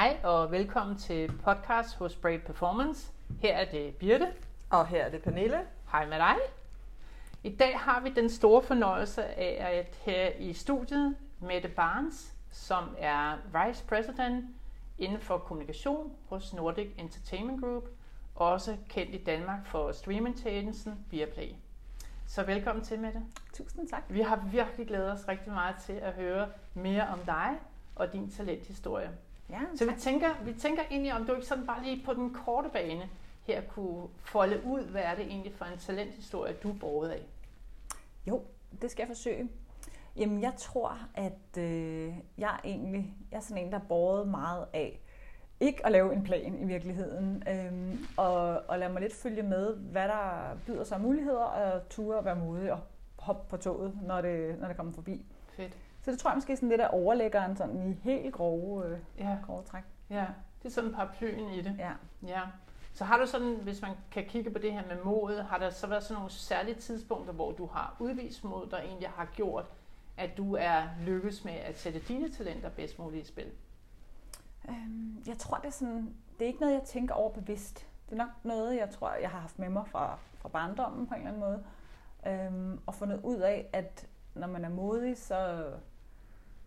Hej og velkommen til podcast hos Brave Performance. Her er det Birte. Og her er det Pernille. Hej med dig. I dag har vi den store fornøjelse af at her i studiet Mette Barnes, som er Vice President inden for kommunikation hos Nordic Entertainment Group, også kendt i Danmark for streamingtjenesten Viaplay. Så velkommen til, Mette. Tusind tak. Vi har virkelig glædet os rigtig meget til at høre mere om dig og din talenthistorie. Ja, Så vi tænker, vi tænker egentlig, om du ikke sådan bare lige på den korte bane her kunne folde ud, hvad er det egentlig for en talenthistorie, du er af? Jo, det skal jeg forsøge. Jamen, jeg tror, at øh, jeg egentlig jeg er sådan en, der er båret meget af ikke at lave en plan i virkeligheden, øhm, og, og lade mig lidt følge med, hvad der byder sig af muligheder, og ture at være modig og hoppe på toget, når det, når det kommer forbi. Fedt. Så det tror jeg måske sådan lidt af overlæggeren sådan i helt grove, øh, Ja, grove træk. ja. Det er sådan paraplyen i det. Ja. Ja. Så har du sådan, hvis man kan kigge på det her med modet, har der så været sådan nogle særlige tidspunkter, hvor du har udvist mod, der egentlig har gjort, at du er lykkes med at sætte dine talenter bedst muligt i spil? Øhm, jeg tror, det er sådan, det er ikke noget, jeg tænker over bevidst. Det er nok noget, jeg tror, jeg har haft med mig fra, fra barndommen på en eller anden måde. Øhm, og fundet ud af, at når man er modig, så,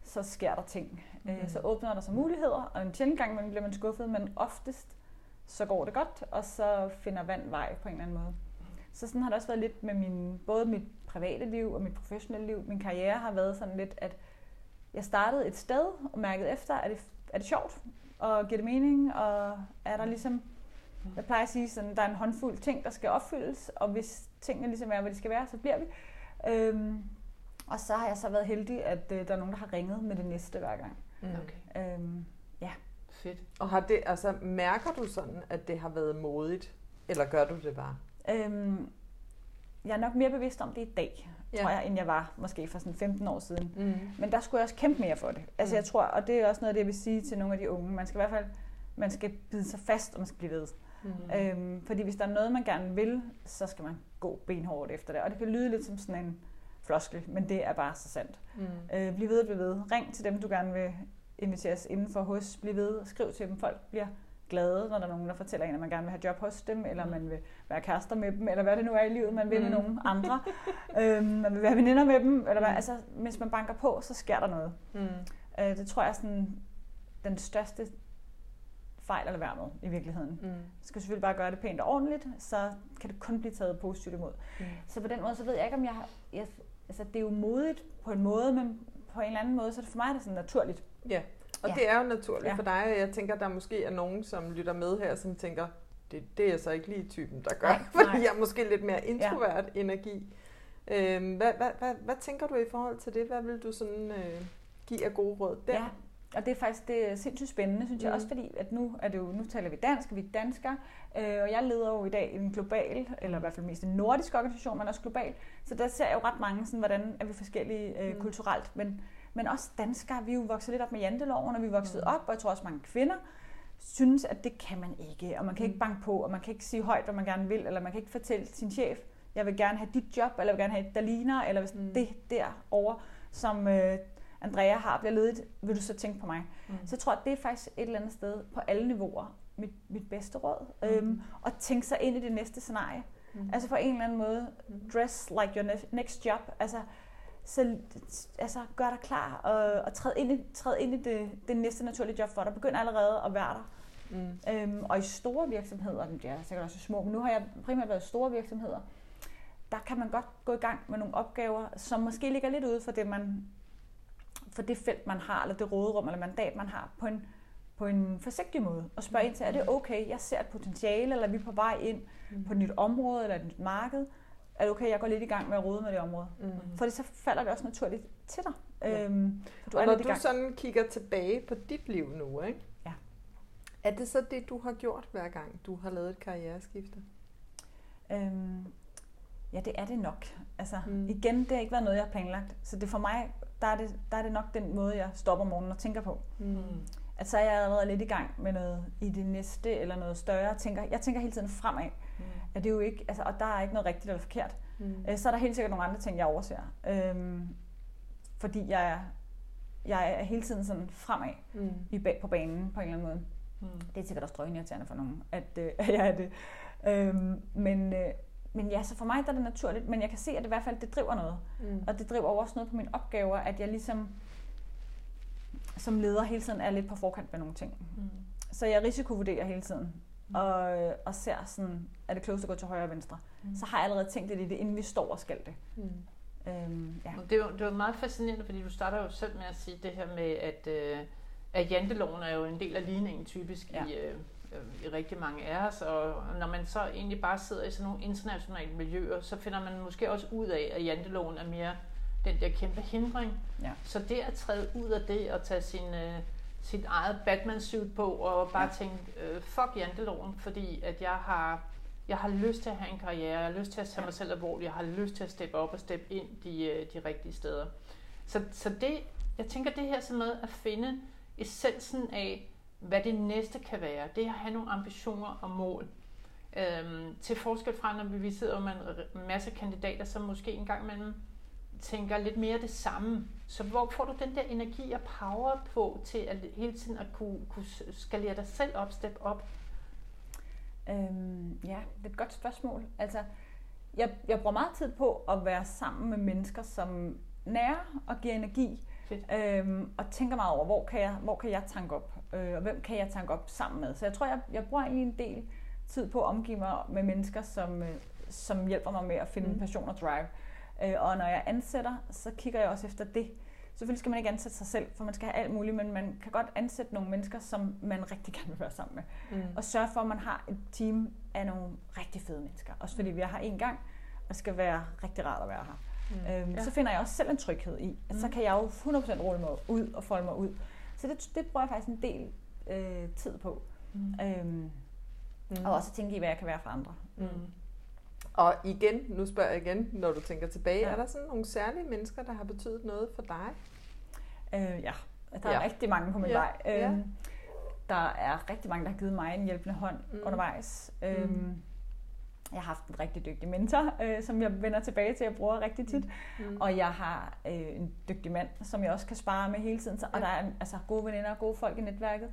så sker der ting. Mm. Øh, så åbner der sig muligheder, og en sjældent gang bliver man skuffet, men oftest så går det godt, og så finder vand vej på en eller anden måde. Så sådan har det også været lidt med min, både mit private liv og mit professionelle liv. Min karriere har været sådan lidt, at jeg startede et sted og mærkede efter, er det, er det sjovt, og giver det mening, og er der ligesom, jeg plejer at sige, sådan, der er en håndfuld ting, der skal opfyldes, og hvis tingene ligesom er, hvad de skal være, så bliver vi. Øhm, og så har jeg så været heldig, at øh, der er nogen, der har ringet med det næste hver gang. Mm. Okay, Øhm, fedt. Og har det, altså, mærker du sådan, at det har været modigt? Eller gør du det bare? øhm, jeg er nok mere bevidst om det i dag, Ja. tror jeg, end jeg var måske for sådan 15 år siden. Mm. Men der skulle jeg også kæmpe mere for det. Altså Mm. jeg tror, og det er også noget af det, jeg vil sige til nogle af de unge. Man skal i hvert fald man skal bide sig fast, og man skal blive ved. Mm. Øhm, fordi hvis der er noget, man gerne vil, så skal man gå benhårdt efter det. Og det kan lyde lidt som sådan en floskel, men det er bare så sandt. Mm. Øh, bliv ved, bliv ved. Ring til dem, du gerne vil inviteres indenfor hos. Bliv ved. Skriv til dem. Folk bliver glade, når der er nogen, der fortæller en, at man gerne vil have job hos dem, eller man vil være kærester med dem, eller hvad det nu er i livet, man vil med Mm. nogen andre. øhm, man vil være veninder med dem, eller hvad. Altså, hvis man banker på, så sker der noget. Mm. Øh, det tror jeg er sådan den største fejl at lade være med i virkeligheden. Mm. Du skal selvfølgelig bare gøre det pænt og ordentligt, så kan det kun blive taget positivt imod. Mm. Så på den måde, så ved jeg ikke, om jeg har... Jeg, altså, det er jo modigt på en måde, men på en eller anden måde, så er det for mig er det sådan naturligt. Ja, og Ja. det er jo naturligt Ja. for dig, og jeg tænker, der måske er nogen, som lytter med her, som tænker, det, det er jeg så ikke lige typen, der gør, Nej, fordi nej. jeg er måske lidt mere introvert energi. Øhm, hvad, hvad, hvad, hvad tænker du i forhold til det? Hvad vil du sådan øh, give af gode råd der? Ja. Og det er faktisk det er sindssygt spændende, synes jeg. Mm. Også fordi, at nu, er det jo, nu taler vi dansk, og vi er danskere. Øh, og jeg leder jo i dag en global, eller i hvert fald mest en nordisk organisation, men også global. Så der ser jeg jo ret mange, sådan, hvordan er vi forskellige øh, Mm. kulturelt. Men, men også danskere, vi er jo vokset lidt op med janteloven, og vi er vokset Mm. op, og jeg tror også mange kvinder synes, at det kan man ikke. Og man kan Mm. ikke banke på, og man kan ikke sige højt, hvad man gerne vil, eller man kan ikke fortælle sin chef, jeg vil gerne have dit job, eller jeg vil gerne have et, der ligner, eller hvis Mm. mm. det derovre, som øh, Andrea har, bliver ledigt, vil du så tænke på mig? Mm. Så jeg tror, det er faktisk et eller andet sted på alle niveauer mit, mit bedste råd. Mm. Mm. Øhm, og tænke sig ind i det næste scenarie. Mm. Altså på en eller anden måde, Mm. dress like your ne- next job. Altså, så, altså gør dig klar og, og træd ind i, træd ind i det, det næste naturlige job for dig. Begynd allerede at være der. Mm. Øhm, og i store virksomheder, det er sikkert også små, men nu har jeg primært været i store virksomheder, der kan man godt gå i gang med nogle opgaver, som måske ligger lidt ude for det, man, for det felt, man har, eller det råderum eller mandat, man har, på en, på en forsigtig måde. Og spørge ind til, er det okay, jeg ser et potentiale, eller er vi på vej ind Mm. på et nyt område, eller et nyt marked? Er det okay, jeg går lidt i gang med at rode med det område? Mm. For så falder det også naturligt til dig. Ja. Øhm, du og når du sådan kigger tilbage på dit liv nu, ikke? Ja. Er det så det, du har gjort hver gang, du har lavet et karriereskifte? Øhm, ja, det er det nok. Altså, Mm. igen, det har ikke været noget, jeg har planlagt. Så det for mig, der er det, der er det nok den måde, jeg stopper om morgenen og tænker på. Mm. At så er jeg allerede lidt i gang med noget i det næste, eller noget større. Tænker, jeg tænker hele tiden fremad. Mm. At det er jo ikke, altså, og der er ikke noget rigtigt eller forkert. Mm. Øh, Så er der helt sikkert nogle andre ting, jeg overser. Øhm, fordi jeg er jeg er hele tiden sådan fremad mm. i bag på banen på en eller anden måde. Mm. Det er sikkert også drøgnirriterende for nogen, at, øh, at jeg er det. Øhm, men, øh, men ja, så for mig der er det naturligt, men jeg kan se, at det i hvert fald det driver noget. Mm. Og det driver også noget på mine opgaver, at jeg ligesom som leder hele tiden er lidt på forkant med nogle ting. Mm. Så jeg risikovurderer hele tiden, mm. og, og ser sådan, er det klogt at gå til højre og venstre. Mm. Så har jeg allerede tænkt lidt i det, inden vi står og skal det. Mm. Øhm, ja. Det, er jo, det jo meget fascinerende, fordi du starter jo selv med at sige det her med, at, øh, at janteloven er jo en del af ligningen typisk ja. i, øh, i rigtig mange af os, og når man så egentlig bare sidder i sådan nogle internationale miljøer, så finder man måske også ud af, at janteloven er mere den der kæmpe hindring. Ja. Så det at træde ud af det og tage sin, øh, sit eget Batman-suit på og bare ja. tænke, øh, fuck janteloven, fordi at jeg har, jeg har lyst til at have en karriere, jeg har lyst til at tage ja. mig selv alvorligt, jeg har lyst til at steppe op og steppe ind de, øh, de rigtige steder. Så, så det, jeg tænker det her sådan med at finde essensen af, hvad det næste kan være, det er at have nogle ambitioner og mål. Øhm, til forskel fra, når vi sidder med en masse kandidater, som måske en gang imellem tænker lidt mere det samme. Så hvor får du den der energi og power på til at hele tiden at kunne, kunne skalere dig selv op, step op? Øhm, ja, det er et godt spørgsmål. Altså, jeg, jeg bruger meget tid på at være sammen med mennesker, som nærer og giver energi. Øhm, og tænker meget over, hvor kan jeg, hvor kan jeg tanke op? Øh, og hvem kan jeg tanke op sammen med? Så jeg tror, jeg, jeg bruger egentlig en del tid på at omgive mig med mennesker, som, øh, som hjælper mig med at finde mm. passion og drive. Øh, og når jeg ansætter, så kigger jeg også efter det. Selvfølgelig skal man ikke ansætte sig selv, for man skal have alt muligt, men man kan godt ansætte nogle mennesker, som man rigtig gerne vil være sammen med. Mm. Og sørge for, at man har et team af nogle rigtig fede mennesker. Også fordi vi er her en gang, og det skal være rigtig rart at være her. Mm. Øhm, ja. Så finder jeg også selv en tryghed i, at mm. så kan jeg jo 100% rulle mig ud og folde mig ud. Så det, det bruger jeg faktisk en del øh, tid på. Mm. Øhm, mm. Og også at tænke i, hvad jeg kan være for andre. Mm. Og igen, nu spørger jeg igen, når du tænker tilbage, ja. er der sådan nogle særlige mennesker, der har betydet noget for dig? Øh, ja, der er ja. rigtig mange på min ja. vej. Øh, ja. Øhm, der er rigtig mange, der har givet mig en hjælpende hånd mm. undervejs. Mm. Jeg har haft en rigtig dygtig mentor, øh, som jeg vender tilbage til, at jeg bruger rigtig tit. Mm. Og jeg har øh, en dygtig mand, som jeg også kan spare med hele tiden. Så, og der er altså, gode veninder og gode folk i netværket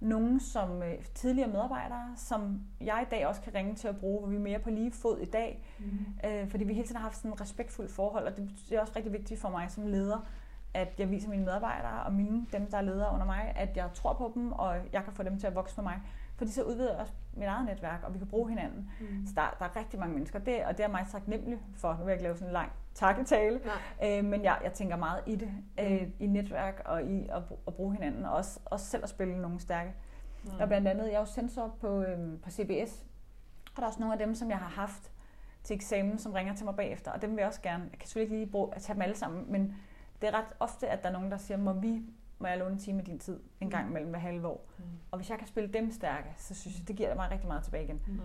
nogen som øh, tidligere medarbejdere, som jeg i dag også kan ringe til at bruge, hvor vi er mere på lige fod i dag. Mm. Øh, fordi vi hele tiden har haft sådan et respektfuldt forhold, og det er også rigtig vigtigt for mig som leder, at jeg viser mine medarbejdere og mine, dem der er ledere under mig, at jeg tror på dem, og jeg kan få dem til at vokse med mig. Fordi så udvider jeg også mit eget netværk, og vi kan bruge hinanden. Mm. Så der, der er rigtig mange mennesker, det, og det er mig taknemmelig for. Nu vil jeg ikke lave sådan en lang takketale, øh, men jeg, jeg tænker meget i det, øh, mm. i netværk og i at, at bruge hinanden, og også, også selv at spille nogle stærke. Mm. Og blandt andet, jeg er jo sensor på, øh, på CBS, og der er også nogle af dem, som jeg har haft til eksamen, som ringer til mig bagefter, og dem vil jeg også gerne, jeg kan selvfølgelig ikke lige bruge, at tage dem alle sammen, men det er ret ofte, at der er nogen, der siger, må vi må jeg låne en time af din tid en gang mm. mellem hver halve år. Mm. Og hvis jeg kan spille dem stærke, så synes jeg, det giver mig rigtig meget tilbage igen. Mm.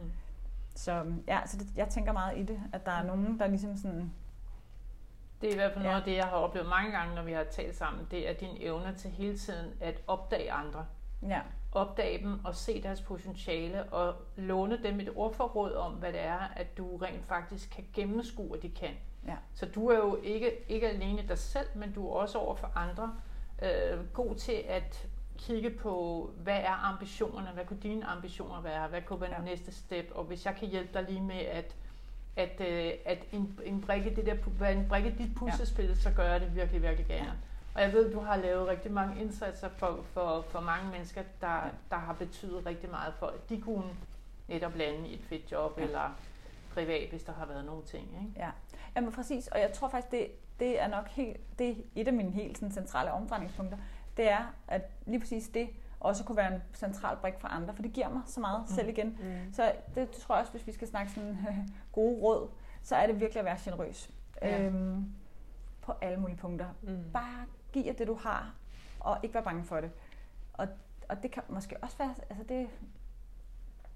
Så ja, så det, jeg tænker meget i det, at der er nogen, der ligesom sådan... Det er i hvert fald ja. noget af det, jeg har oplevet mange gange, når vi har talt sammen. Det er din evne til hele tiden at opdage andre. Ja. Opdage dem og se deres potentiale og låne dem et ordforråd om, hvad det er, at du rent faktisk kan gennemskue, at de kan. Ja. Så du er jo ikke, ikke alene dig selv, men du er også over for andre øh, god til at kigge på, hvad er ambitionerne, hvad kunne dine ambitioner være, hvad kunne være ja. næste step, og hvis jeg kan hjælpe dig lige med at at, øh, at en, en brikke, det der, hvad en brikke dit puslespil, ja. så gør jeg det virkelig, virkelig gerne. Og jeg ved, du har lavet rigtig mange indsatser for, for, for mange mennesker, der, ja. der har betydet rigtig meget for, at de kunne netop lande et fedt job, ja. eller privat, hvis der har været nogle ting. Ikke? Ja, Jamen præcis, og jeg tror faktisk, det, det er nok helt, det er et af mine helt sådan, centrale omdrejningspunkter, det er, at lige præcis det også kunne være en central brik for andre, for det giver mig så meget mm. selv igen. Mm. Så det, tror jeg også, hvis vi skal snakke sådan gode råd, så er det virkelig at være generøs. Ja. Øhm, på alle mulige punkter. Mm. Bare giv det, du har, og ikke være bange for det. Og, og det kan måske også være, altså det,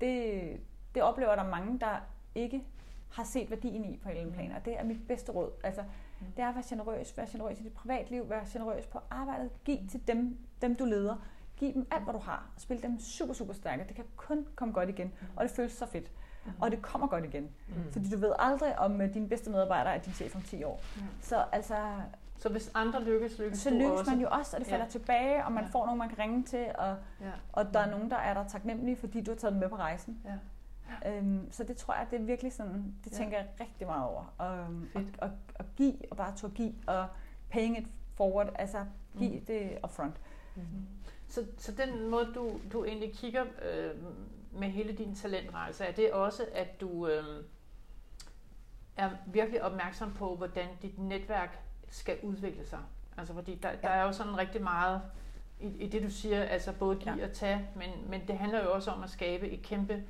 det, det oplever der mange, der ikke har set værdien i på alle planer. Det er mit bedste råd. Altså, mm. det er at være generøs. Være generøs i dit privatliv. Være generøs på arbejdet. Giv til dem, dem du leder. Giv dem alt, hvad du har. Spil dem super, super stærke. Det kan kun komme godt igen. Mm. Og det føles så fedt. Mm. Og det kommer godt igen. Mm. Fordi du ved aldrig, om uh, din bedste medarbejder er din chef om 10 år. Mm. Så altså, Så hvis andre lykkes, lykkes så lykkes også. man jo også, og det falder Ja. tilbage, og man Ja. får nogen, man kan ringe til, og, Ja. og der er nogen, der er der taknemmelige, fordi du har taget dem med på rejsen. Ja. Øhm, så det tror jeg, det er virkelig sådan, det Ja. tænker jeg rigtig meget over. Og, Fedt. og, og give, og bare turde give, og paying it forward, altså give Mm. det upfront. Så, så den måde, du, du egentlig kigger øh, med hele din talentrejse, er det også, at du øh, er virkelig opmærksom på, hvordan dit netværk skal udvikle sig? Altså fordi der, der er jo sådan rigtig meget i, i det, du siger, altså både give Ja. og tage, men, men det handler jo også om at skabe et kæmpe,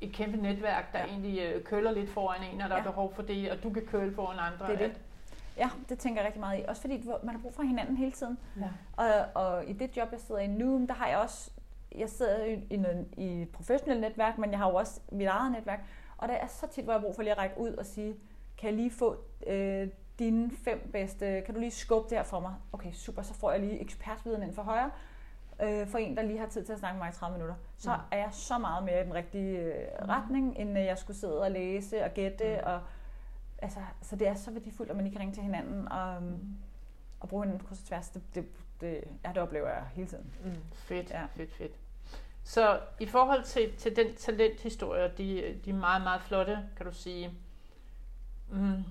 et kæmpe netværk, der Ja. egentlig øh, køler lidt foran en, og der er Ja. behov for det, og du kan køle foran andre. Det er det. Ja, det tænker jeg rigtig meget i. Også fordi man har brug for hinanden hele tiden. ja. Og, og i det job, jeg sidder i nu, der har jeg også, jeg sidder i, i, i et professionelt netværk, men jeg har jo også mit eget netværk. Og der er så tit, hvor jeg har brug for lige at række ud og sige, kan jeg lige få øh, dine fem bedste, kan du lige skubbe det her for mig? Okay, super, så får jeg lige ekspertviden ind for højre, øh, for en, der lige har tid til at snakke med mig i 30 minutter. Så Mm. er jeg så meget mere i den rigtige øh, retning, end øh, jeg skulle sidde og læse og gætte. Mm. Og, altså, så det er så værdifuldt, at man lige kan ringe til hinanden og, Mm. og bruge hinanden på kryds og tværs. Det, det, det, ja, det oplever jeg hele tiden. Mm. Fedt, Ja. fedt, fedt. Så i forhold til, til den talenthistorie, de, de er meget, meget flotte, kan du sige, mm,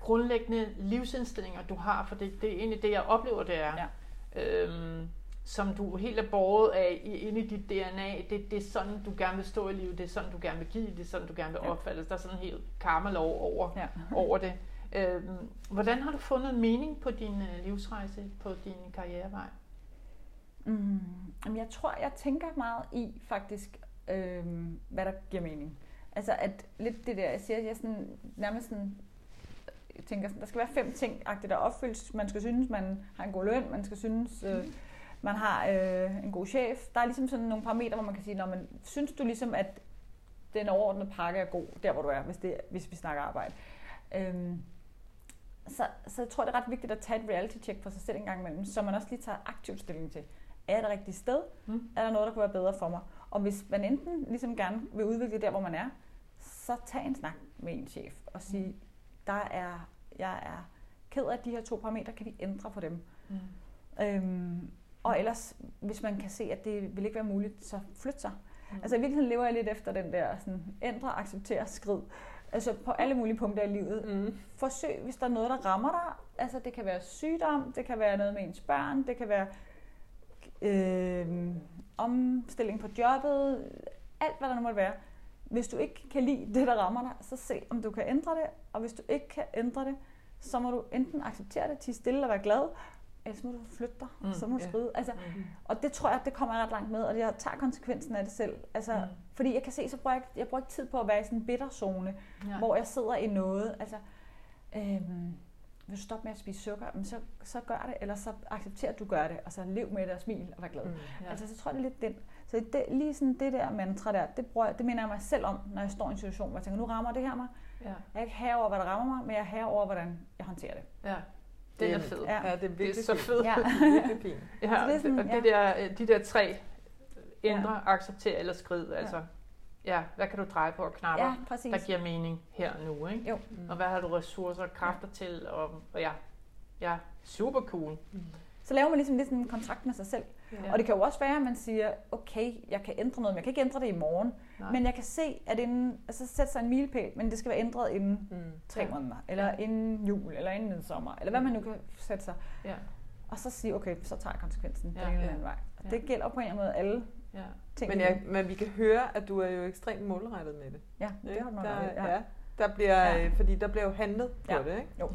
grundlæggende livsindstillinger, du har, for det, det er egentlig det, jeg oplever, det er, ja. Øhm, som du helt er båret af inde i dit DNA. Det, det er sådan, du gerne vil stå i livet, det er sådan, du gerne vil give, det er sådan, du gerne vil opfattes. Der er sådan en helt karmalov over, Ja. over det. Øhm, hvordan har du fundet mening på din øh, livsrejse, på din karrierevej? Mm, jeg tror, jeg tænker meget i faktisk, øhm, hvad der giver mening. Altså at lidt det der, jeg siger, jeg sådan, nærmest sådan, jeg tænker sådan, der skal være fem ting, der opfyldes. Man skal synes, man har en god løn, man skal synes, øh, man har øh, en god chef. Der er ligesom sådan nogle parametre, hvor man kan sige, når man synes du ligesom, at den overordnede pakke er god, der hvor du er, hvis, det, hvis vi snakker arbejde. Øhm, så, så jeg tror, det er ret vigtigt at tage et reality check for sig selv en gang imellem, så man også lige tager aktivt stilling til, er jeg det rigtige sted? Mm. Er der noget, der kunne være bedre for mig? Og hvis man enten ligesom gerne vil udvikle der, hvor man er, så tag en snak med en chef og sige, der er, jeg er ked af de her to parametre, kan vi ændre på dem? Mm. Øhm, og ellers, hvis man kan se, at det vil ikke være muligt, så flyt sig. Mm. Altså i virkeligheden lever jeg lidt efter den der sådan, ændre, acceptere, skrid. Altså på alle mulige punkter i livet. Mm. Forsøg, hvis der er noget, der rammer dig. Altså det kan være sygdom, det kan være noget med ens børn, det kan være øh, omstilling på jobbet, alt hvad der nu måtte være. Hvis du ikke kan lide det, der rammer dig, så se om du kan ændre det. Og hvis du ikke kan ændre det, så må du enten acceptere det, til stille og være glad, ellers må du flytte dig, Mm, så må du ja. skride. Altså, Mm. og det tror jeg, det kommer jeg ret langt med, og jeg tager konsekvensen af det selv. Altså, Mm. Fordi jeg kan se, så bruger jeg, ikke- jeg bruger ikke tid på at være i sådan en bitterzone, Ja. hvor jeg sidder i noget. Altså, øhm, hvis du stopper med at spise sukker, jamen så, så gør det, eller så accepter at du gør det, og så lev med det og smil og vær glad. Mm. Ja. Altså, så tror jeg, det er lidt den. Så det, lige sådan det der mantra der, det, bruger, jeg- det mener jeg mig selv om, når jeg står i en situation, hvor jeg tænker, nu rammer det her mig. ja. Jeg er ikke her over, hvad der rammer mig, men jeg er her over, hvordan jeg håndterer det. ja. Den er fed. Ja. Ja, det er virkelig Det er så fedt. Ja. Virkelig fint. Ja, Altså, det er sådan, og det ja. der, de der tre, ændre, ja. acceptere eller skride, altså, ja, hvad kan du dreje på og knapper, Ja, præcis. der giver mening her og nu, ikke? Jo. Mm. Og hvad har du ressourcer og kræfter til, og, og ja, ja, super cool. Så laver man ligesom lidt sådan en kontrakt med sig selv. Ja. Og det kan jo også være, at man siger, okay, jeg kan ændre noget, men jeg kan ikke ændre det i morgen. Nej. Men jeg kan se, at inden, altså sætte sig en milepæl, men det skal være ændret inden Mm. tre Ja. måneder, eller inden jul, eller inden sommer, eller hvad man nu kan sætte sig. Ja, Og så sige, okay, så tager jeg konsekvensen Ja. ja, den ene eller Ja. anden vej. Og Ja. det gælder på en eller anden måde alle ja. ting. Men, jeg, men vi kan høre, at du er jo ekstremt målrettet med det. ja, det har du nok der, ja. ja. ja. Der bliver, Ja. øh, fordi der bliver jo handlet på Ja. det, ikke? Jo. Mm.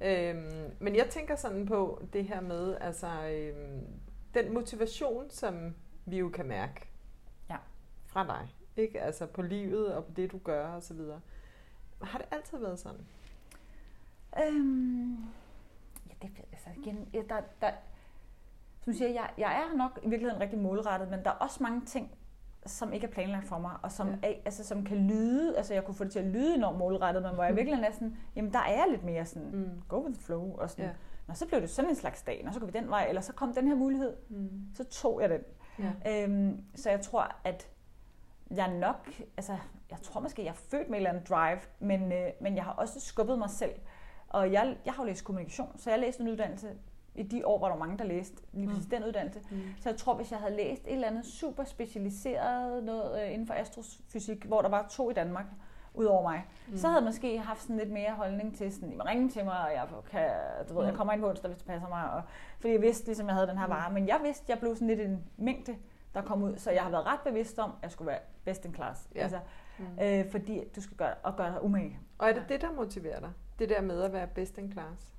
Øhm, men jeg tænker sådan på det her med, altså øhm, den motivation, som vi jo kan mærke Ja. fra dig, ikke? Altså på livet og på det, du gør og så videre. Har det altid været sådan? Øhm, ja, det altså igen, ja, der, der, som du siger, jeg, jeg er nok i virkeligheden rigtig målrettet, men der er også mange ting, som ikke er planlagt for mig, og som, Ja. er, altså, som kan lyde, altså jeg kunne få det til at lyde enormt målrettet, men hvor jeg virkelig er sådan, jamen der er jeg lidt mere sådan, Mm. go with the flow, og sådan, Ja. Nå, så blev det sådan en slags dag, og så går vi den vej, eller så kom den her mulighed, Mm. så tog jeg den. Ja. Øhm, så jeg tror, at jeg nok, altså jeg tror måske, jeg er født med et eller andet drive, men, øh, men jeg har også skubbet mig selv Og jeg, jeg har jo læst kommunikation, så jeg læste en uddannelse i de år, hvor der var mange, der læste lige præcis mm. den uddannelse. Mm. Så jeg tror, hvis jeg havde læst et eller andet super specialiseret noget øh, inden for astrofysik, hvor der var to i Danmark, ud over mig, mm. så havde jeg måske haft sådan lidt mere holdning til sådan, I ringe til mig, og jeg, kan, du ved, mm. jeg kommer ind på onsdag, hvis det passer mig. Og, fordi jeg vidste, ligesom jeg havde den her mm. vare. Men jeg vidste, jeg blev sådan lidt en mængde, der kom ud. Så jeg har været ret bevidst om, at jeg skulle være best in class. Ja. Altså, mm. øh, fordi du skal gøre, og gøre dig umage. Og er det det, der motiverer dig? Det der med at være best in class?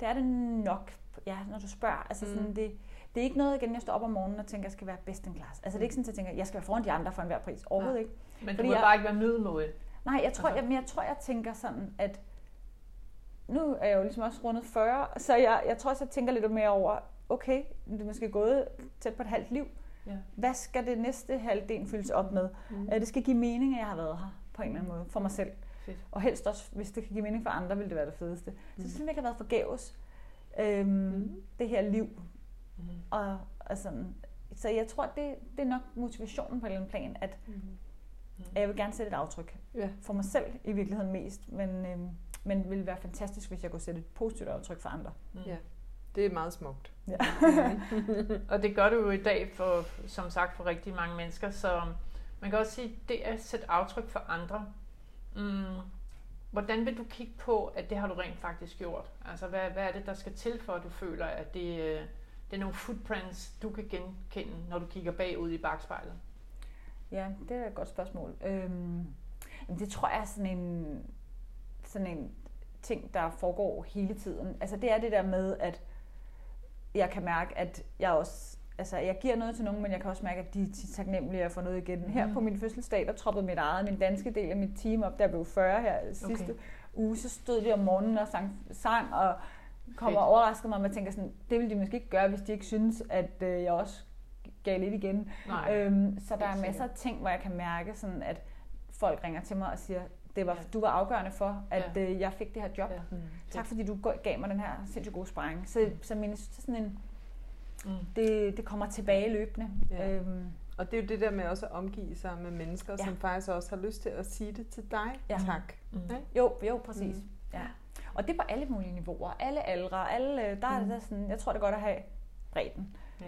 Det er det nok, ja, når du spørger. Altså, mm. sådan, det, det er ikke noget, igen, jeg står op om morgenen og tænker, at jeg skal være best in class. Altså, det er ikke sådan, at jeg tænker, at jeg skal være foran de andre for enhver pris. Overhovedet ja. ikke. Men du vil jeg, bare ikke være middelmåde. Nej, jeg tror, altså. jeg, men jeg tror, jeg tænker sådan, at nu er jeg jo ligesom også rundet 40, så jeg, jeg tror også, jeg tænker lidt mere over, okay, det er måske gået tæt på et halvt liv. Ja. Hvad skal det næste halvdel fyldes op med? Mm. Det skal give mening, at jeg har været her på en eller anden måde, for mig selv. Fedt. Og helst også, hvis det kan give mening for andre, vil det være det fedeste. Mm. Så det simpelthen ikke har været forgæves, øhm, mm. det her liv. Mm. Og, og sådan, så jeg tror, det, det er nok motivationen på en eller anden plan, at mm Mm. Jeg vil gerne sætte et aftryk. Ja. For mig selv i virkeligheden mest, men, øh, men det ville være fantastisk, hvis jeg kunne sætte et positivt aftryk for andre. Mm. Ja, det er meget smukt. Ja. og det gør du jo i dag, for, som sagt, for rigtig mange mennesker. Så man kan også sige, det at sætte aftryk for andre. Mm, hvordan vil du kigge på, at det har du rent faktisk gjort? Altså, hvad, hvad er det, der skal til, for at du føler, at det, øh, det er nogle footprints, du kan genkende, når du kigger bagud i bagspejlet? Ja, det er et godt spørgsmål. Øhm, det tror jeg er sådan en, sådan en ting, der foregår hele tiden. Altså det er det der med, at jeg kan mærke, at jeg også altså, jeg giver noget til nogen, men jeg kan også mærke, at de er taknemmelige at få noget igen. Her mm. på min fødselsdag, der troppede mit eget, min danske del af mit team op, der blev 40 her sidste okay. uge, så stod de om morgenen og sang, sang og kom og overraskede mig, og jeg tænker sådan, det ville de måske ikke gøre, hvis de ikke synes, at øh, jeg også gav lidt igen. Øhm, så der er masser af ting, hvor jeg kan mærke, sådan, at folk ringer til mig og siger, det var, ja. du var afgørende for, at ja. øh, jeg fik det her job. Ja. Mm. Tak fordi du gav mig den her sindssygt gode sparring. Så, mm. så min, så sådan en, mm. det, det kommer tilbage løbende. Ja. Øhm, og det er jo det der med også at omgive sig med mennesker, ja. som faktisk også har lyst til at sige det til dig. Ja. Tak. Mm. Okay? Jo, jo, præcis. Mm. Ja. Og det er på alle mulige niveauer, alle aldre, alle, der er mm. det der sådan, jeg tror det er godt at have bredden. Ja.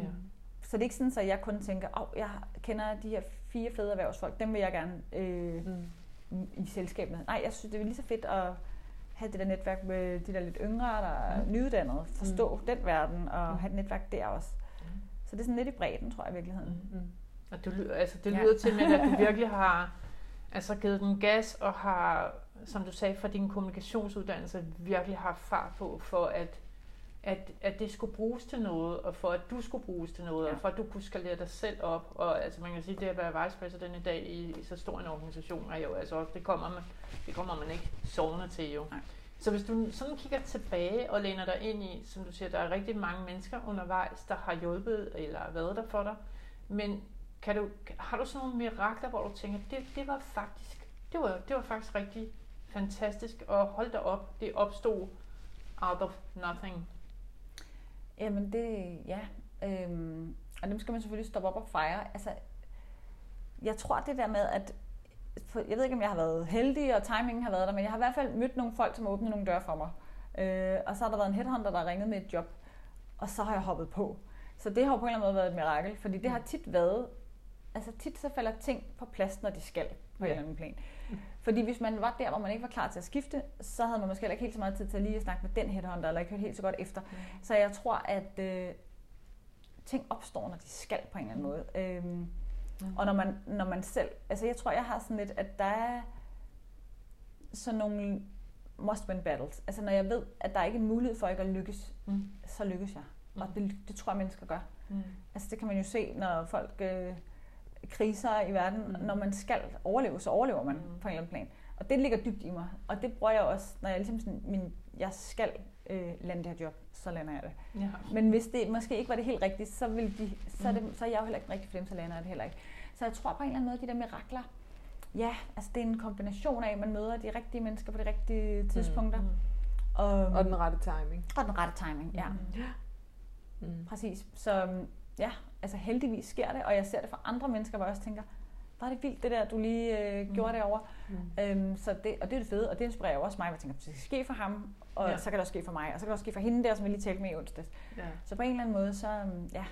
Så det er ikke sådan, at jeg kun tænker, at oh, jeg kender de her fire fede erhvervsfolk, dem vil jeg gerne øh, mm. i selskab med. Nej, jeg synes, det er lige så fedt at have det der netværk med de der lidt yngre, der er mm. nyuddannede, forstå mm. den verden og mm. have et netværk der også. Mm. Så det er sådan lidt i bredden, tror jeg i virkeligheden. Mm. Mm. Og du, altså, det lyder ja. til, med, at du virkelig har altså, givet den gas og har, som du sagde, for din kommunikationsuddannelse virkelig har fart på for at at, at det skulle bruges til noget, og for at du skulle bruges til noget, ja. og for at du kunne skalere dig selv op. Og altså man kan sige, det at være vice president i dag i, i så stor en organisation, er jo altså det kommer man, det kommer man ikke sovende til jo. Nej. Så hvis du sådan kigger tilbage og læner dig ind i, som du siger, der er rigtig mange mennesker undervejs, der har hjulpet eller været der for dig, men kan du, har du sådan nogle mirakler, hvor du tænker, det, det var faktisk, det var, det var faktisk rigtig fantastisk, og hold da op, det opstod out of nothing. Jamen det, ja. Øhm, og dem skal man selvfølgelig stoppe op og fejre. Altså, jeg tror det der med, at jeg ved ikke, om jeg har været heldig, og timingen har været der, men jeg har i hvert fald mødt nogle folk, som har åbnet nogle døre for mig. Øh, og så har der været en headhunter, der har ringet med et job, og så har jeg hoppet på. Så det har på en eller anden måde været et mirakel, fordi det har tit været, altså tit så falder ting på plads, når de skal på ja. en eller anden plan. Fordi hvis man var der, hvor man ikke var klar til at skifte, så havde man måske heller ikke helt så meget tid til at lige at snakke med den headhunter, eller ikke hørt helt så godt efter. Mm. Så jeg tror, at øh, ting opstår, når de skal på en eller anden måde. Øhm, mm. Og når man, når man selv... Altså jeg tror, jeg har sådan lidt, at der er sådan nogle must-win battles. Altså når jeg ved, at der er ikke er en mulighed for ikke at lykkes, mm. så lykkes jeg. Mm. Og det, det tror jeg, mennesker gør. Mm. Altså det kan man jo se, når folk... Øh, kriser i verden. Mm. Når man skal overleve, så overlever man mm. på en eller anden plan. Og det ligger dybt i mig. Og det bruger jeg også, når jeg ligesom sådan, min, jeg skal øh, lande det her job, så lander jeg det. Ja. Men hvis det måske ikke var det helt rigtigt, så, vil de, så, er det, mm. så er jeg jo heller ikke rigtig for dem, så lander jeg det heller ikke. Så jeg tror på en eller anden måde, at de der mirakler, ja, altså det er en kombination af, at man møder de rigtige mennesker på de rigtige mm. tidspunkter. Mm. Og, og den rette timing. Og den rette timing, ja. Mm. Præcis. Så ja, altså heldigvis sker det, og jeg ser det for andre mennesker, hvor jeg også tænker, var det vildt det der, du lige øh, mm. gjorde derovre. Mm. Øhm, så det, og det er det fede, og det inspirerer jo også mig, jeg tænker, det skal ske for ham, og ja. så kan det også ske for mig, og så kan det også ske for hende der, som vi lige talte med i onsdags. Ja. Så på en eller anden måde, så, øhm, ja,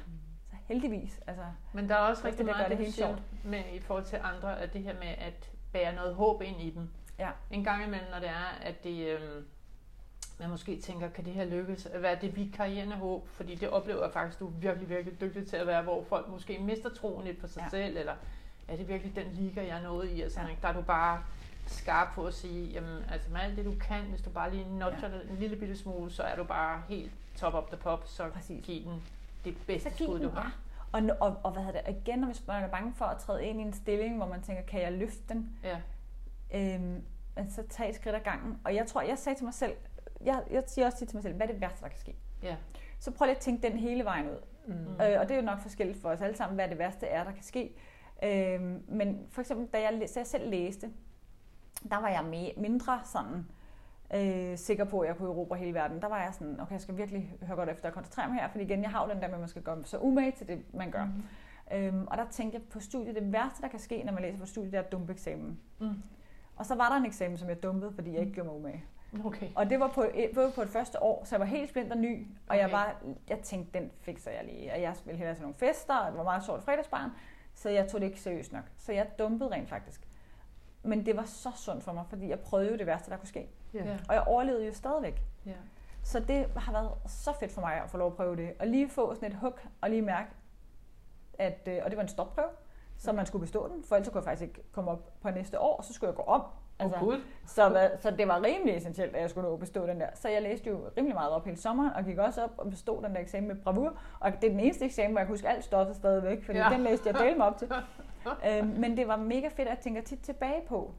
så heldigvis. Altså, Men der er også rigtig det, meget, det, det helt sjovt med i forhold til andre, at det her med at bære noget håb ind i dem. Ja. En gang imellem, når det er, at det, øhm, man måske tænker, kan det her lykkes? Hvad er det vikarierende håb? Fordi det oplever jeg faktisk, du er virkelig, virkelig dygtig til at være, hvor folk måske mister troen lidt på sig ja. selv, eller er det virkelig den liga, jeg er nået i? Altså, ja. Der er du bare skarp på at sige, jamen, altså med alt det du kan, hvis du bare lige notcher ja. en lille bitte smule, så er du bare helt top of the pop, så Præcis. giv den det bedste skud, du har. Og, og, og hvad hedder det, igen, hvis man er bange for at træde ind i en stilling, hvor man tænker, kan jeg løfte den? Ja. Øhm, så tag et skridt ad gangen. Og jeg tror, jeg sagde til mig selv, jeg, jeg siger også til mig selv, hvad er det værste, der kan ske? Ja. Så prøv lige at tænke den hele vejen ud. Mm. Øh, og det er jo nok forskelligt for os alle sammen, hvad det værste er, der kan ske. Øh, men for eksempel, da jeg, da jeg selv læste, der var jeg med, mindre sådan øh, sikker på, at jeg kunne erobre hele verden. Der var jeg sådan, okay, jeg skal virkelig høre godt efter og koncentrere mig her, fordi igen, jeg har jo den der med, at man skal gøre så umage til det, man gør. Mm. Øhm, og der tænkte jeg på studiet, det værste, der kan ske, når man læser på studiet, det er dumpe eksamen. Mm. Og så var der en eksamen, som jeg dumpede, fordi jeg ikke gjorde mig umage. Okay. Og det var på, både på et første år, så jeg var helt splinter ny, og okay. jeg, var, jeg tænkte, den fikser jeg lige. Og jeg ville hellere til nogle fester, og det var meget sjovt fredagsbarn, så jeg tog det ikke seriøst nok. Så jeg dumpede rent faktisk. Men det var så sundt for mig, fordi jeg prøvede jo det værste, der kunne ske. Yeah. Og jeg overlevede jo stadigvæk. Yeah. Så det har været så fedt for mig at få lov at prøve det. Og lige få sådan et hook, og lige mærke, at, øh, og det var en stopprøve, så man skulle bestå den, for ellers kunne jeg faktisk ikke komme op på næste år, og så skulle jeg gå om Altså, oh, så, så det var rimelig essentielt, at jeg skulle nå at bestå den der. Så jeg læste jo rimelig meget op hele sommeren, og gik også op og bestod den der eksamen med bravur. Og det er den eneste eksamen, hvor jeg kan huske alt stoffet stadigvæk, fordi ja. den læste jeg dele mig op til. øhm, men det var mega fedt, at jeg tænker tit tilbage på,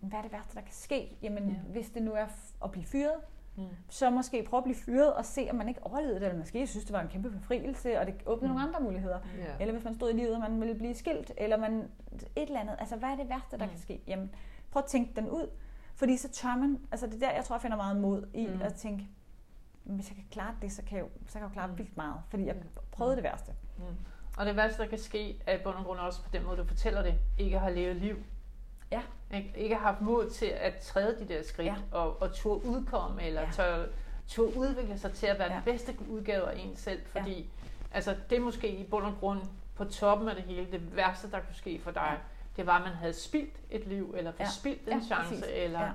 hvad er det værste, der kan ske? Jamen, ja. hvis det nu er at blive fyret, mm. så måske prøve at blive fyret og se, om man ikke overlevede det, eller måske synes, det var en kæmpe befrielse, og det åbnede mm. nogle andre muligheder. Yeah. Eller hvis man stod i livet, og man ville blive skilt, eller man et eller andet. Altså, hvad er det værste, der mm. kan ske? Jamen, Prøv at tænke den ud. Fordi så tør man, altså det er der, jeg tror, jeg finder meget mod i mm. at tænke, hvis jeg kan klare det, så kan jeg jo, så kan jeg jo klare mm. vildt meget. Fordi jeg prøvede det værste. Mm. Og det værste, der kan ske, er i bund og grund også på den måde, du fortæller det, ikke har levet liv. Ja. Ikke, ikke har haft mod til at træde de der skridt, ja. og, og turde udkomme, eller ja. tør, turde udvikle sig til at være ja. den bedste udgave af en selv. Fordi ja. altså, det er måske i bund og grund på toppen af det hele, det værste, der kunne ske for dig. Ja det var, at man havde spildt et liv, eller forspildt ja. en ja, chance, præcis. eller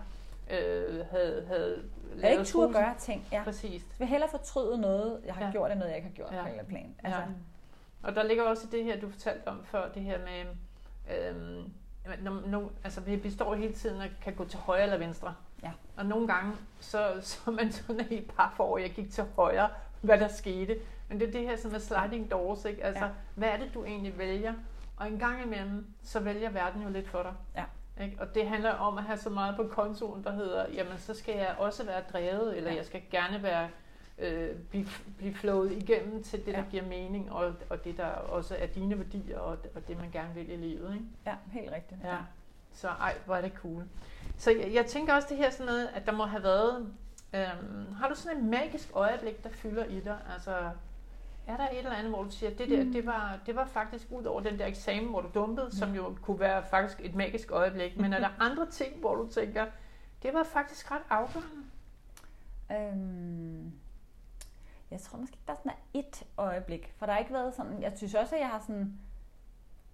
ja. øh, havde, havde lavet Jeg ikke turde gøre ting. Ja. Præcis. Jeg vil hellere fortryde noget, jeg har ja. gjort, end noget, jeg ikke har gjort ja. på en eller plan. Altså. Ja. Og der ligger også det her, du fortalte om før, det her med, øhm, når, når, altså vi, vi står hele tiden og kan gå til højre eller venstre. Ja. Og nogle gange, så, så er man sådan helt par for, jeg gik til højre, hvad der skete. Men det er det her som er sliding doors, ikke? Altså, ja. hvad er det, du egentlig vælger? Og en gang imellem, så vælger verden jo lidt for dig. Ja. Ikke? Og det handler om at have så meget på kontoen, der hedder, jamen så skal jeg også være drevet, eller ja. jeg skal gerne være øh, blive, blive flået igennem til det, ja. der giver mening, og, og det, der også er dine værdier, og, og det, man gerne vil i livet. Ikke? Ja, helt rigtigt. Ja. Så ej, hvor er det cool. Så jeg, jeg tænker også det her sådan noget, at der må have været, øhm, har du sådan et magisk øjeblik, der fylder i dig? Altså, er der et eller andet, hvor du siger, det der, mm. det var, det var faktisk ud over den der eksamen, hvor du dumpede, mm. som jo kunne være faktisk et magisk øjeblik, men er der andre ting, hvor du tænker, det var faktisk ret afgørende? Øhm, jeg tror måske ikke, der sådan er et øjeblik, for der har ikke været sådan, jeg synes også, at jeg har sådan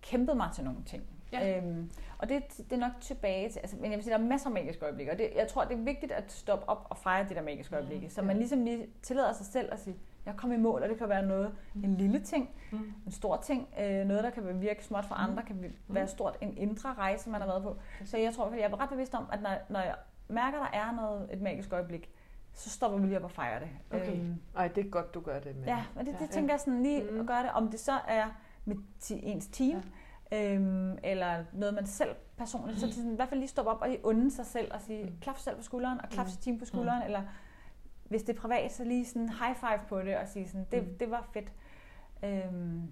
kæmpet mig til nogle ting. Ja. Øhm, og det, det er nok tilbage til, altså, men jeg vil sige, der er masser af magiske øjeblikke, og det, jeg tror, det er vigtigt at stoppe op og fejre de der magiske øjeblikke, mm. så man ligesom lige tillader sig selv at sige, jeg kom i mål, og det kan være noget, en lille ting, mm. en stor ting, øh, noget, der kan virke småt for andre, mm. kan være stort, en indre rejse, man har været på. Så jeg tror, at jeg er ret bevidst om, at når, når jeg mærker, der er noget, et magisk øjeblik, så stopper vi lige op og fejrer det. Okay. Øhm, Ej, det er godt, du gør det med. Ja, og det, det ja. tænker jeg sådan lige mm. at gøre det, om det så er med ens team, ja. øhm, eller noget, man selv personligt, så det sådan, i hvert fald lige stoppe op og lige unde sig selv og sige, mm. klap selv på skulderen, og klap mm. sit team på skulderen, mm. eller hvis det er privat, så lige sådan high five på det og sige sådan, det, mm. det var fedt. Øhm,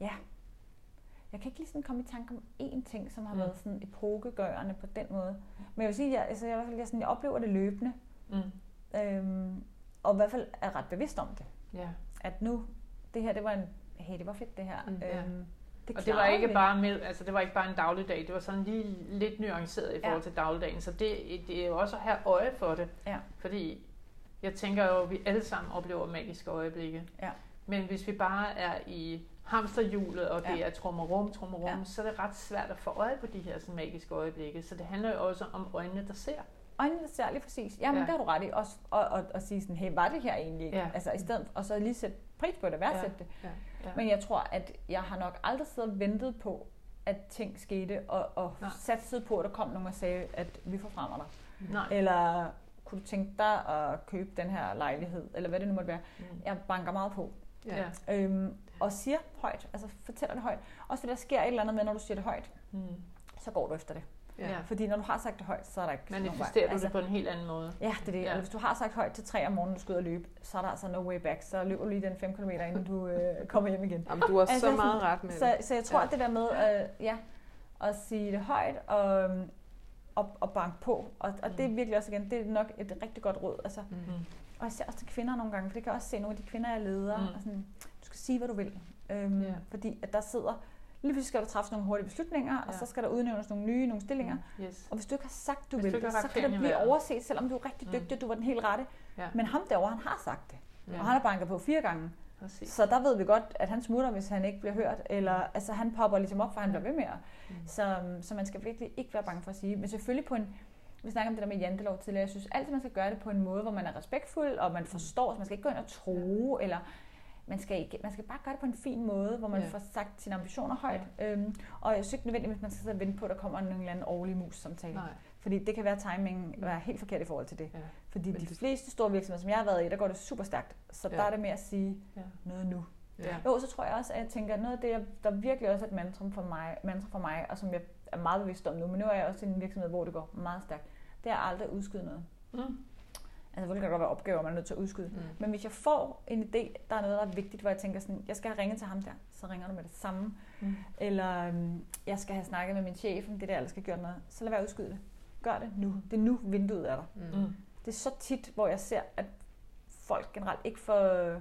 ja. Jeg kan ikke lige sådan komme i tanke om én ting, som har mm. været sådan epokegørende på den måde. Men jeg vil sige, jeg, altså, jeg, jeg, sådan, jeg oplever det løbende. Mm. Øhm, og i hvert fald er ret bevidst om det. Ja. At nu, det her, det var en, hey, det var fedt det her. Mm, øhm, Det og det var ikke bare med, altså det var ikke bare en dagligdag, det var sådan lige lidt nuanceret i forhold ja. til dagligdagen, så det, det er jo også at have øje for det. Ja. Fordi jeg tænker jo, at vi alle sammen oplever magiske øjeblikke. Ja. Men hvis vi bare er i hamsterhjulet, og det ja. er trummerum, trummerum, ja. så er det ret svært at få øje på de her sådan, magiske øjeblikke. Så det handler jo også om øjnene, der ser. Øjnene, der ser lige præcis. Jamen, ja. det har du ret i. Også, og, og, og sige sådan, hey, var det her egentlig? Ja. Altså i stedet, og så lige sætte pris på det, værdsætte ja. det. Ja. Ja. Men jeg tror, at jeg har nok aldrig siddet og ventet på, at ting skete, og, og sat på, at der kom nogen og sagde, at vi forfremmer dig. Nej. Eller kunne du tænke dig at købe den her lejlighed, eller hvad det nu måtte være. Mm. Jeg banker meget på. Ja. Øhm, og siger højt, altså fortæller det højt. Også fordi der sker et eller andet med, når du siger det højt, mm. så går du efter det. Ja. Fordi når du har sagt det højt, så er der ikke Manifesterer du altså, det på en helt anden måde. Ja, det er det. Ja. Altså, hvis du har sagt højt til tre om morgenen, du skal ud og løbe, så er der altså no way back. Så løber du lige den 5 km, inden du øh, kommer hjem igen. Jamen, du har altså, så meget ret med så, det. Så jeg tror, ja. at det der med øh, ja, at sige det højt og, og, og banke på, og, og mm. det er mm. virkelig også igen, det er nok et rigtig godt råd. Altså, mm. Og jeg ser også til kvinder nogle gange, for det kan jeg også se nogle af de kvinder, jeg leder, mm. og sådan, du skal sige, hvad du vil. Øhm, yeah. Fordi at der sidder lige pludselig skal der træffes nogle hurtige beslutninger, ja. og så skal der udnævnes nogle nye nogle stillinger. Mm, yes. Og hvis du ikke har sagt, du hvis vil du det, så kan det blive overset, selvom du er rigtig mm. dygtig, mm. du var den helt rette. Ja. Men ham derovre, han har sagt det. Ja. Og han har banket på fire gange. Præcis. Så der ved vi godt, at han smutter, hvis han ikke bliver hørt. Eller altså, han popper ligesom op, for han ja. bliver ved med. Mm. Så, så man skal virkelig ikke være bange for at sige. Men selvfølgelig på en, vi snakker om det der med jantelov tidligere. Jeg synes altid, man skal gøre det på en måde, hvor man er respektfuld, og man forstår, så man skal ikke gå ind og tro, ja. eller man skal, ikke, man skal bare gøre det på en fin måde, hvor man ja. får sagt sine ambitioner højt. Ja. Øhm, og jeg synes ikke nødvendigvis, at man skal sidde og vente på, at der kommer en eller anden årlig mus-samtale. Nej. Fordi det kan være, at timingen er helt forkert i forhold til det. Ja. Fordi Men de det... fleste store virksomheder, som jeg har været i, der går det super stærkt. Så ja. der er det med at sige ja. noget nu. Ja. Jo, så tror jeg også, at jeg tænker, at noget af det, der virkelig også er et mantra for mig, mantra for mig, og som jeg er meget bevidst om nu, men nu er jeg også i en virksomhed, hvor det går meget stærkt, det er aldrig at udskyde noget. Mm. Altså, det kan godt være opgaver, man er nødt til at udskyde. Mm. Men hvis jeg får en idé, der er noget, der er vigtigt, hvor jeg tænker sådan, jeg skal have ringet til ham der, så ringer du med det samme. Mm. Eller um, jeg skal have snakket med min chef om det der, eller skal gøre noget. Så lad være at udskyde det. Gør det nu. Det er nu, vinduet er der. Mm. mm. Det er så tit, hvor jeg ser, at folk generelt ikke får,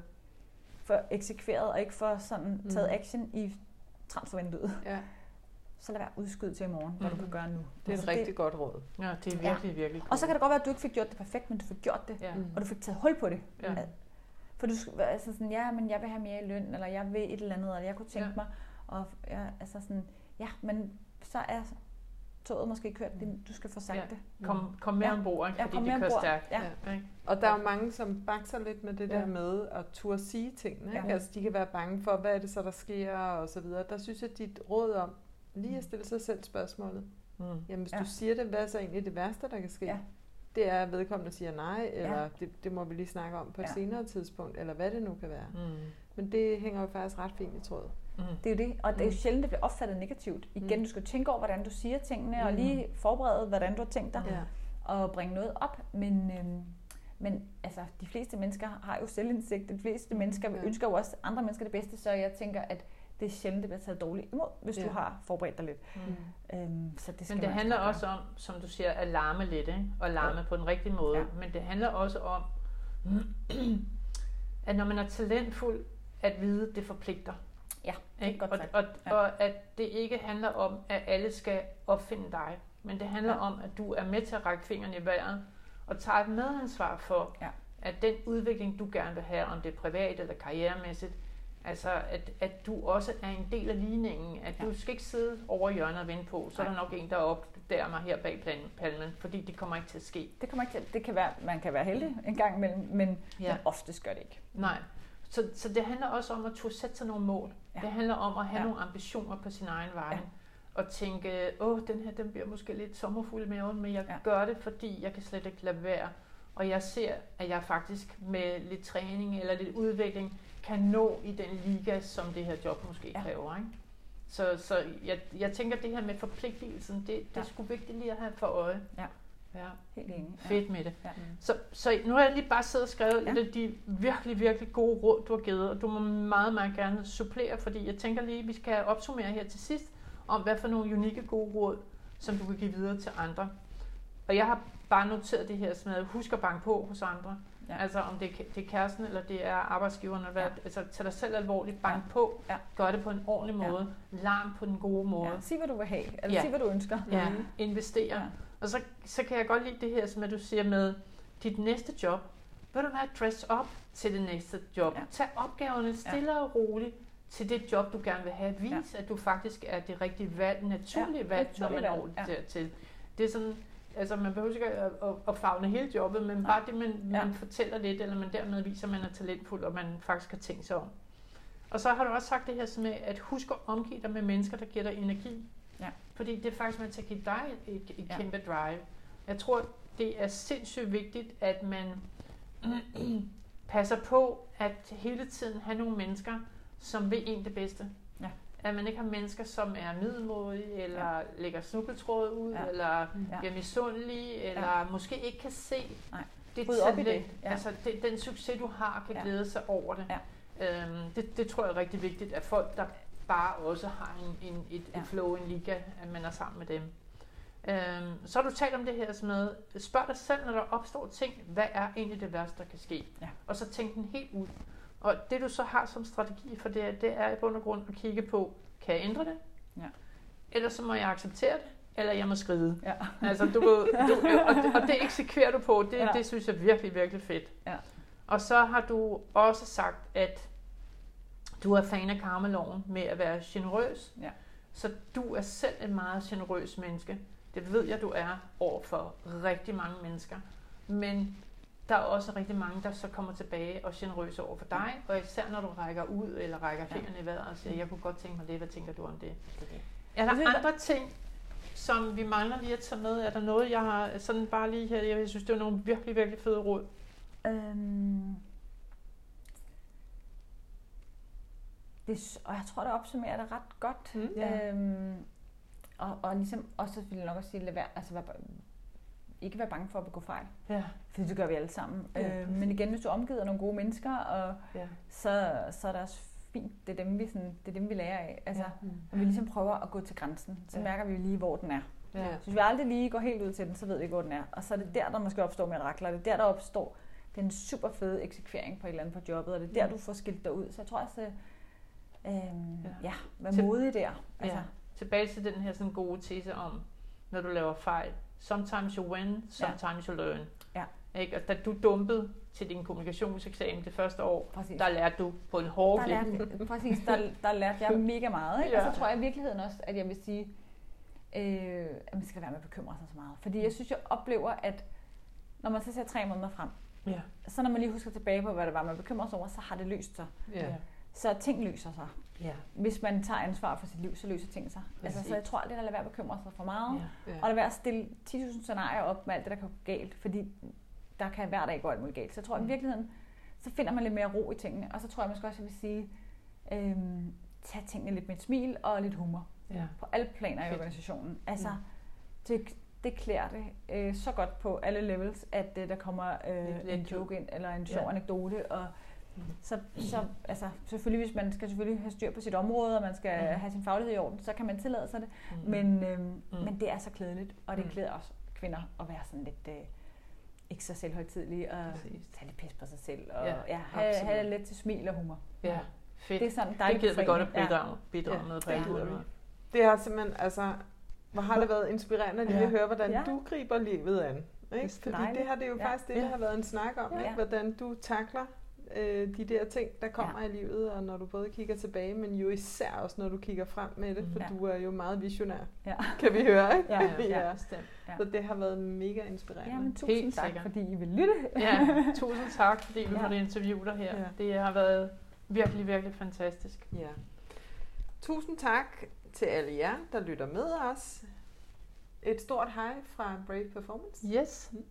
får eksekveret og ikke får sådan mm. taget action i transfervinduet. Ja så lad være udskyde til i morgen, hvad mm. du kan gøre nu. Det er et altså, rigtig det, godt råd. Ja, det er virkelig, ja. virkelig godt. Og så kan det godt være, at du ikke fik gjort det perfekt, men du fik gjort det, ja. og du fik taget hul på det. Ja. For du altså sådan, ja, men jeg vil have mere i løn, eller jeg vil et eller andet, eller jeg kunne tænke ja. mig, og ja, altså sådan, ja, men så er toget måske kørt, du skal få sagt ja. det. Kom, kom med ja. ombord, fordi ja, kom de kører stærkt. Ja. Ja. Og der er jo mange, som bakser lidt med det ja. der med at turde sige tingene. Ikke? Ja. Altså, de kan være bange for, hvad er det så, der sker, og så videre. Der synes jeg, at dit råd om, lige at stille sig selv spørgsmålet. Mm. Jamen, hvis ja. du siger det, hvad er så egentlig det værste, der kan ske? Ja. Det er, at vedkommende siger nej, eller ja. det, det må vi lige snakke om på et ja. senere tidspunkt, eller hvad det nu kan være. Mm. Men det hænger jo faktisk ret fint i tråd. Mm. Det er jo det, og det er jo mm. sjældent, det bliver opfattet negativt. Igen, mm. du skal tænke over, hvordan du siger tingene, mm. og lige forberede, hvordan du har tænkt dig, ja. og bringe noget op. Men, øhm, men altså, de fleste mennesker har jo selvindsigt. De fleste mennesker ja. ønsker jo også andre mennesker det bedste, så jeg tænker, at det er sjældent, det bliver taget dårligt imod, hvis ja. du har forberedt dig lidt. Mm. Øhm, så det skal Men det handler også om, som du siger, at larme lidt, ikke? og larme ja. på den rigtige måde. Ja. Men det handler også om, at når man er talentfuld, at vide, det forpligter. Ja, det er godt og, og, ja. og at det ikke handler om, at alle skal opfinde dig, men det handler ja. om, at du er med til at række fingrene i vejret, og tager et medansvar for, ja. at den udvikling, du gerne vil have, om det er privat eller karrieremæssigt, Altså, at, at du også er en del af ligningen. At ja. du skal ikke sidde over hjørnet og vente på, så Nej. er der nok en, der opdager mig her bag palmen, fordi det kommer ikke til at ske. Det kommer ikke til, det kan være, man kan være heldig en gang imellem, men, ja. men oftest gør det ikke. Nej. Så, så det handler også om at turde sætte sig nogle mål. Ja. Det handler om at have ja. nogle ambitioner på sin egen vej. Ja. Og tænke, åh, den her den bliver måske lidt sommerfuld med men jeg ja. gør det, fordi jeg kan slet ikke lade være. Og jeg ser, at jeg faktisk med lidt træning eller lidt udvikling, kan nå i den liga, som det her job måske ja. kræver. Ikke? Så, så jeg, jeg tænker, at det her med forpligtelsen, det, det ja. er sgu vigtigt lige at have for øje. Ja. Ja. Helt enig. Fedt med det. Ja. Så, så nu har jeg lige bare siddet og skrevet ja. de virkelig, virkelig gode råd, du har givet, og du må meget, meget gerne supplere, fordi jeg tænker lige, at vi skal opsummere her til sidst, om hvad for nogle unikke gode råd, som du vil give videre til andre. Og jeg har bare noteret det her med, husk at banke på hos andre. Ja. Altså om det er, det er kæresten, eller det er arbejdsgiveren. Eller ja. altså tag dig selv alvorligt, bank ja. på, ja. gør det på en ordentlig måde, ja. larm på den gode måde. Ja. Sig hvad du vil have, eller ja. sig hvad du ønsker. Ja, mm. investere. Ja. Og så, så kan jeg godt lide det her, som at du siger med dit næste job. Vil du være dress op til det næste job? Ja. Tag opgaverne stille ja. og roligt til det job, du gerne vil have. Vis, ja. at du faktisk er det rigtige valg, naturlige ja, valg, når man når ja. dertil. Det er sådan, altså man behøver ikke at, at, at fagne hele jobbet, men bare det, man, ja. man fortæller lidt, eller man dermed viser, at man er talentfuld, og man faktisk har tænkt sig om. Og så har du også sagt det her med, at husk at omgive dig med mennesker, der giver dig energi. Ja. Fordi det er faktisk med til at give dig et, et ja. kæmpe drive. Jeg tror, det er sindssygt vigtigt, at man passer på at hele tiden have nogle mennesker, som vil en det bedste. At man ikke har mennesker, som er middelmådige, eller ja. lægger snubbeltråd ud, ja. eller ja. bliver misundelige, eller ja. måske ikke kan se Nej. det op i det. Ja. Altså det, den succes, du har, kan ja. glæde sig over det. Ja. Øhm, det. Det tror jeg er rigtig vigtigt, at folk, der bare også har en, en, et, ja. et flow, en liga, at man er sammen med dem. Øhm, så har du talt om det her med, spørg dig selv, når der opstår ting, hvad er egentlig det værste, der kan ske? Ja. Og så tænk den helt ud. Og det du så har som strategi for det, det er i bund og grund at kigge på, kan jeg ændre det? Ja. Eller så må jeg acceptere det, eller jeg må skride. Ja. Altså, du, du, og, det, og det eksekverer du på, det, ja. det synes jeg virkelig, virkelig fedt. Ja. Og så har du også sagt, at du er fan af karmeloven med at være generøs. Ja. Så du er selv en meget generøs menneske. Det ved jeg, du er over for rigtig mange mennesker. Men der er også rigtig mange, der så kommer tilbage og er generøse over for dig, og især når du rækker ud eller rækker fingrene i vejret og siger, jeg kunne godt tænke mig det, hvad tænker du om det? Er der andre ting, som vi mangler lige at tage med? Er der noget, jeg har sådan bare lige her, jeg synes, det er nogle virkelig, virkelig fede råd? Øhm, det, og jeg tror, det opsummerer det ret godt. Mm. Øhm, og, og ligesom også selvfølgelig nok at sige, lad være, altså, ikke være bange for at begå fejl. Ja. Fordi det gør vi alle sammen. Ja, øh, men igen, hvis du omgiver nogle gode mennesker, og ja. så, så er det også fint. Det er dem, vi, sådan, det er dem, vi lærer af. Altså, ja. mm. Når vi ligesom prøver at gå til grænsen, så ja. mærker vi lige, hvor den er. Ja. Så hvis vi aldrig lige går helt ud til den, så ved vi ikke, hvor den er. Og så er det der, der måske opstår mirakler. Det er der, der opstår den super fede eksekvering på et eller andet på jobbet, og det er der, mm. du får skilt dig ud. Så jeg tror også, øh, ja. ja, vær modig der. Altså. Ja. Tilbage til den her sådan gode tese om, når du laver fejl, sometimes you win, sometimes ja. you learn. Ja. Ikke? Og da du dumpede til din kommunikationseksamen det første år, præcis. der lærte du på en hård der lærte, Præcis, der, der lærte jeg mega meget. Ikke? Ja. Og så tror jeg i virkeligheden også, at jeg vil sige, øh, at man skal være med at bekymre sig så meget. Fordi jeg synes, jeg oplever, at når man så ser tre måneder frem, ja. så når man lige husker tilbage på, hvad det var, man bekymrer sig over, så har det løst sig. Ja. Så ting løser sig. Ja. Hvis man tager ansvar for sit liv, så løser ting sig. Altså, så jeg tror aldrig, at lade være at bekymre sig for meget. Ja. Ja. Og lade være at stille 10.000 scenarier op med alt det, der kan gå galt. Fordi der kan hver dag gå alt muligt galt. Så jeg tror, at i mm. virkeligheden, så finder man lidt mere ro i tingene. Og så tror jeg måske også, at jeg vil sige, øhm, tag tingene lidt med et smil og lidt humor. Ja. På alle planer i organisationen. Altså, ja. det, det klæder det øh, så godt på alle levels, at øh, der kommer øh, en joke ind, eller en sjov ja. anekdote, og så, så altså, selvfølgelig, hvis man skal selvfølgelig have styr på sit område, og man skal mm. have sin faglighed i orden, så kan man tillade sig det. Mm. Men, øhm, mm. men det er så klædeligt, og det mm. klæder også kvinder at være sådan lidt... Øh, ikke så selvhøjtidlige og Præcis. tage lidt pis på sig selv og ja, ja, have, have lidt til smil og humor. Ja, fedt. Det er sådan dejligt. Det gider vi godt at bidrage, ja. bidrage ja. med på ja. ja. Det har simpelthen, altså, hvor har det været inspirerende lige ja. at høre, hvordan ja. du griber livet an. Ikke? Fordi det har det jo ja. faktisk det, der har været en snak om, ja. ikke? hvordan du takler øh, de der ting, der kommer ja. i livet, og når du både kigger tilbage, men jo især også, når du kigger frem med det, for ja. du er jo meget visionær, ja. kan vi høre, ikke? Ja, ja, ja, ja. ja. Så det har været mega inspirerende. Ja, men tusind Helt tak, sikkert. fordi I vil lytte. ja, tusind tak, fordi vi ja. måtte interviewe dig her. Ja. Det har været virkelig, virkelig fantastisk. Ja. Tusind tak til alle jer, der lytter med os. Et stort hej fra Brave Performance. Yes. Mm.